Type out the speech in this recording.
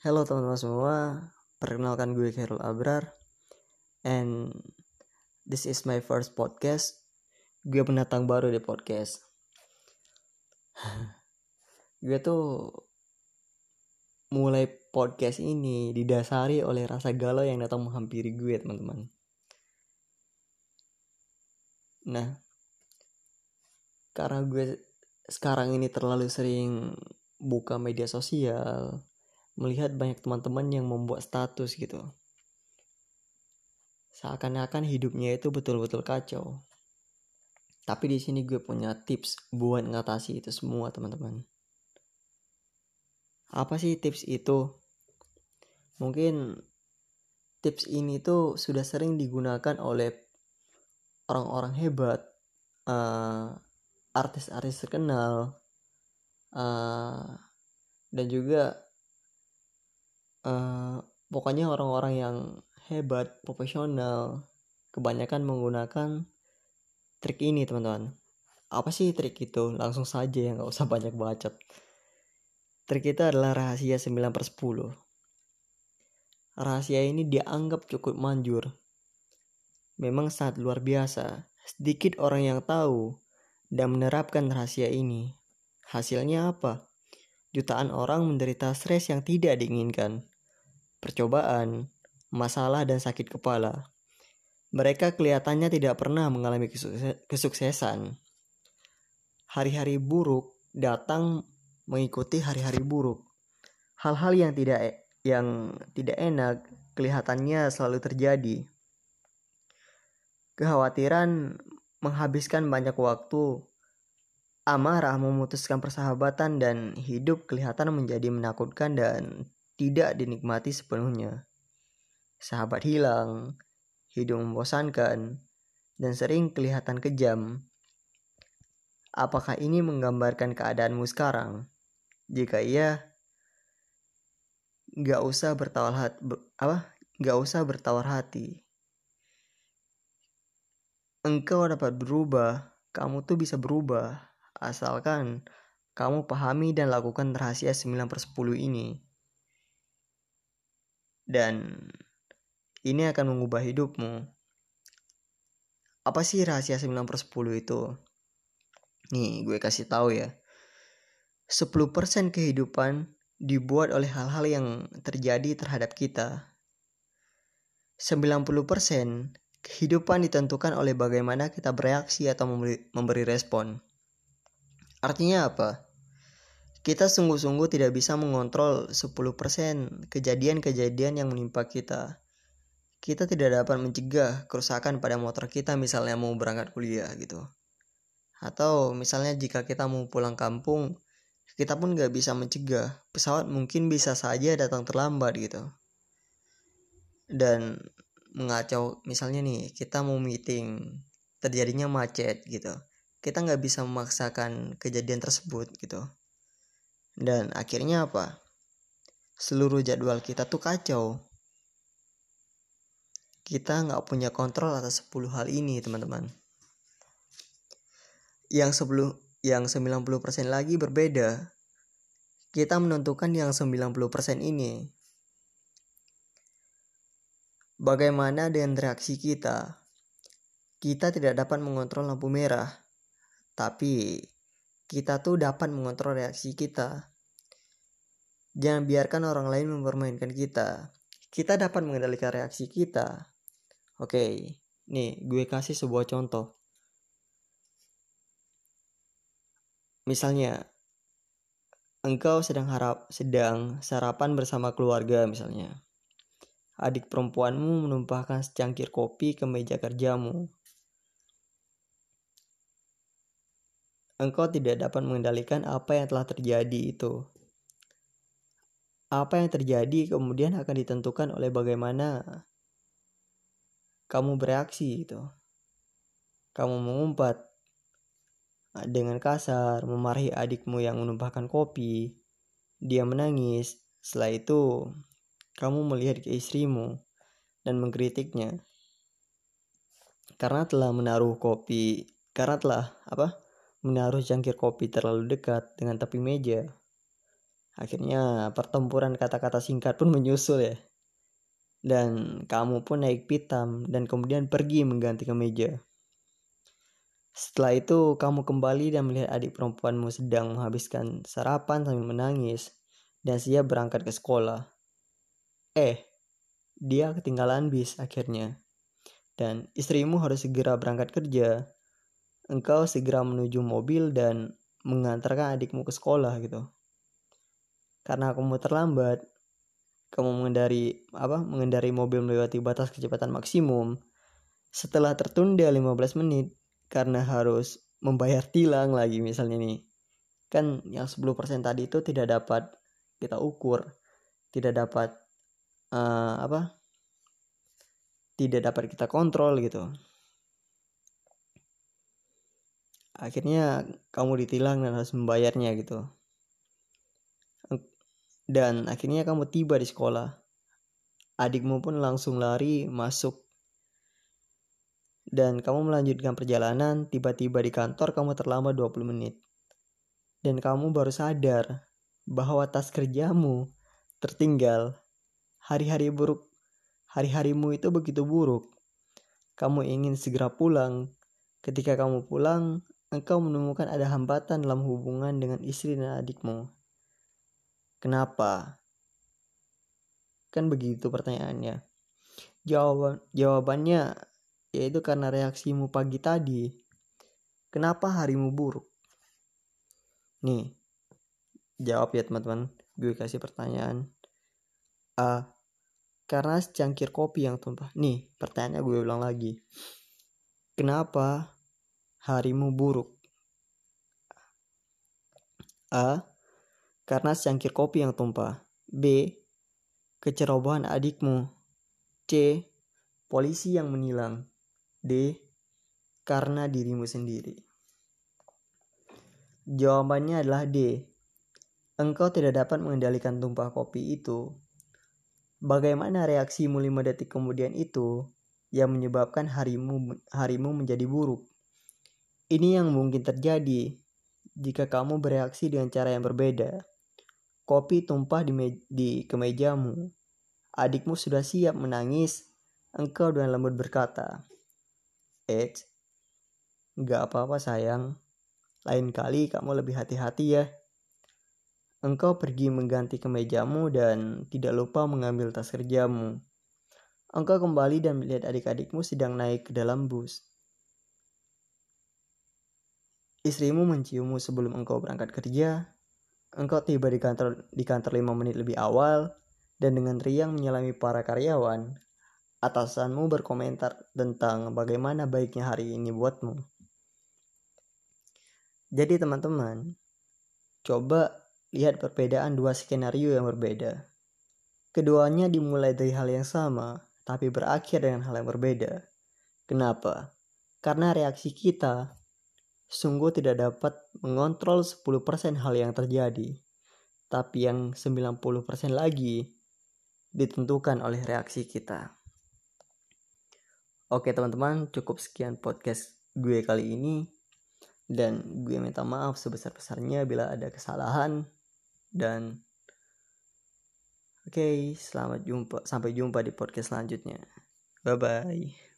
Halo teman-teman semua, perkenalkan gue Khairul Abrar And this is my first podcast. Gue pendatang baru di podcast. Gue tuh mulai podcast ini didasari oleh rasa galau yang datang menghampiri gue teman-teman. Nah, karena gue sekarang ini terlalu sering buka media sosial melihat banyak teman-teman yang membuat status gitu. Seakan-akan hidupnya itu betul-betul kacau. Tapi di sini gue punya tips buat ngatasi itu semua teman-teman. Apa sih tips itu? Mungkin tips ini tuh sudah sering digunakan oleh orang-orang hebat, uh, artis-artis terkenal, uh, dan juga uh, pokoknya orang-orang yang hebat profesional kebanyakan menggunakan trik ini teman-teman. Apa sih trik itu? Langsung saja ya nggak usah banyak bacot. Trik itu adalah rahasia 9 per 10 rahasia ini dianggap cukup manjur. Memang sangat luar biasa. Sedikit orang yang tahu dan menerapkan rahasia ini. Hasilnya apa? Jutaan orang menderita stres yang tidak diinginkan percobaan, masalah, dan sakit kepala. Mereka kelihatannya tidak pernah mengalami kesuksesan. Hari-hari buruk datang mengikuti hari-hari buruk. Hal-hal yang tidak yang tidak enak kelihatannya selalu terjadi. Kekhawatiran menghabiskan banyak waktu. Amarah memutuskan persahabatan dan hidup kelihatan menjadi menakutkan dan tidak dinikmati sepenuhnya. Sahabat hilang, hidup membosankan, dan sering kelihatan kejam. Apakah ini menggambarkan keadaanmu sekarang? Jika iya, gak usah bertawar hati, apa? Gak usah bertawar hati. Engkau dapat berubah, kamu tuh bisa berubah, asalkan kamu pahami dan lakukan rahasia 9 per 10 ini dan ini akan mengubah hidupmu. Apa sih rahasia 9 per 10 itu? Nih, gue kasih tahu ya. 10% kehidupan dibuat oleh hal-hal yang terjadi terhadap kita. 90% kehidupan ditentukan oleh bagaimana kita bereaksi atau memberi, memberi respon. Artinya apa? Kita sungguh-sungguh tidak bisa mengontrol 10% kejadian-kejadian yang menimpa kita. Kita tidak dapat mencegah kerusakan pada motor kita misalnya mau berangkat kuliah gitu. Atau misalnya jika kita mau pulang kampung, kita pun gak bisa mencegah. Pesawat mungkin bisa saja datang terlambat gitu. Dan mengacau misalnya nih kita mau meeting terjadinya macet gitu kita nggak bisa memaksakan kejadian tersebut gitu dan akhirnya apa? Seluruh jadwal kita tuh kacau. Kita nggak punya kontrol atas 10 hal ini, teman-teman. Yang sebelum yang 90% lagi berbeda. Kita menentukan yang 90% ini. Bagaimana dengan reaksi kita? Kita tidak dapat mengontrol lampu merah, tapi kita tuh dapat mengontrol reaksi kita. Jangan biarkan orang lain mempermainkan kita. Kita dapat mengendalikan reaksi kita. Oke, nih gue kasih sebuah contoh. Misalnya, engkau sedang harap sedang sarapan bersama keluarga misalnya. Adik perempuanmu menumpahkan secangkir kopi ke meja kerjamu. Engkau tidak dapat mengendalikan apa yang telah terjadi itu apa yang terjadi kemudian akan ditentukan oleh bagaimana kamu bereaksi itu. Kamu mengumpat dengan kasar, memarahi adikmu yang menumpahkan kopi. Dia menangis. Setelah itu, kamu melihat ke istrimu dan mengkritiknya. Karena telah menaruh kopi, karena telah apa? Menaruh cangkir kopi terlalu dekat dengan tepi meja. Akhirnya pertempuran kata-kata singkat pun menyusul ya. Dan kamu pun naik pitam dan kemudian pergi mengganti kemeja. Setelah itu kamu kembali dan melihat adik perempuanmu sedang menghabiskan sarapan sambil menangis dan siap berangkat ke sekolah. Eh, dia ketinggalan bis akhirnya. Dan istrimu harus segera berangkat kerja. Engkau segera menuju mobil dan mengantarkan adikmu ke sekolah gitu. Karena kamu terlambat, kamu mengendari apa mengendari mobil melewati batas kecepatan maksimum. Setelah tertunda 15 menit karena harus membayar tilang lagi misalnya nih. Kan yang 10% tadi itu tidak dapat kita ukur tidak dapat uh, apa tidak dapat kita kontrol gitu. Akhirnya kamu ditilang dan harus membayarnya gitu dan akhirnya kamu tiba di sekolah. Adikmu pun langsung lari masuk. Dan kamu melanjutkan perjalanan, tiba-tiba di kantor kamu terlambat 20 menit. Dan kamu baru sadar bahwa tas kerjamu tertinggal. Hari-hari buruk, hari-harimu itu begitu buruk. Kamu ingin segera pulang. Ketika kamu pulang, engkau menemukan ada hambatan dalam hubungan dengan istri dan adikmu. Kenapa? Kan begitu pertanyaannya. Jawaban jawabannya yaitu karena reaksimu pagi tadi. Kenapa harimu buruk? Nih, jawab ya teman-teman. Gue kasih pertanyaan. A. Karena secangkir kopi yang tumpah. Nih, pertanyaannya gue ulang lagi. Kenapa harimu buruk? A karena secangkir kopi yang tumpah. B. Kecerobohan adikmu. C. Polisi yang menilang. D. Karena dirimu sendiri. Jawabannya adalah D. Engkau tidak dapat mengendalikan tumpah kopi itu. Bagaimana reaksimu lima detik kemudian itu yang menyebabkan harimu harimu menjadi buruk? Ini yang mungkin terjadi jika kamu bereaksi dengan cara yang berbeda. Kopi tumpah di, di kemejamu. Adikmu sudah siap menangis. Engkau dengan lembut berkata, Eh, gak apa-apa sayang. Lain kali kamu lebih hati-hati ya. Engkau pergi mengganti kemejamu dan tidak lupa mengambil tas kerjamu. Engkau kembali dan melihat adik-adikmu sedang naik ke dalam bus. Istrimu menciummu sebelum engkau berangkat kerja, Engkau tiba di kantor di kantor 5 menit lebih awal dan dengan riang menyelami para karyawan, atasanmu berkomentar tentang bagaimana baiknya hari ini buatmu. Jadi teman-teman, coba lihat perbedaan dua skenario yang berbeda. Keduanya dimulai dari hal yang sama, tapi berakhir dengan hal yang berbeda. Kenapa? Karena reaksi kita sungguh tidak dapat mengontrol 10% hal yang terjadi, tapi yang 90% lagi ditentukan oleh reaksi kita. Oke teman-teman, cukup sekian podcast gue kali ini. Dan gue minta maaf sebesar-besarnya bila ada kesalahan. Dan oke, selamat jumpa. Sampai jumpa di podcast selanjutnya. Bye-bye.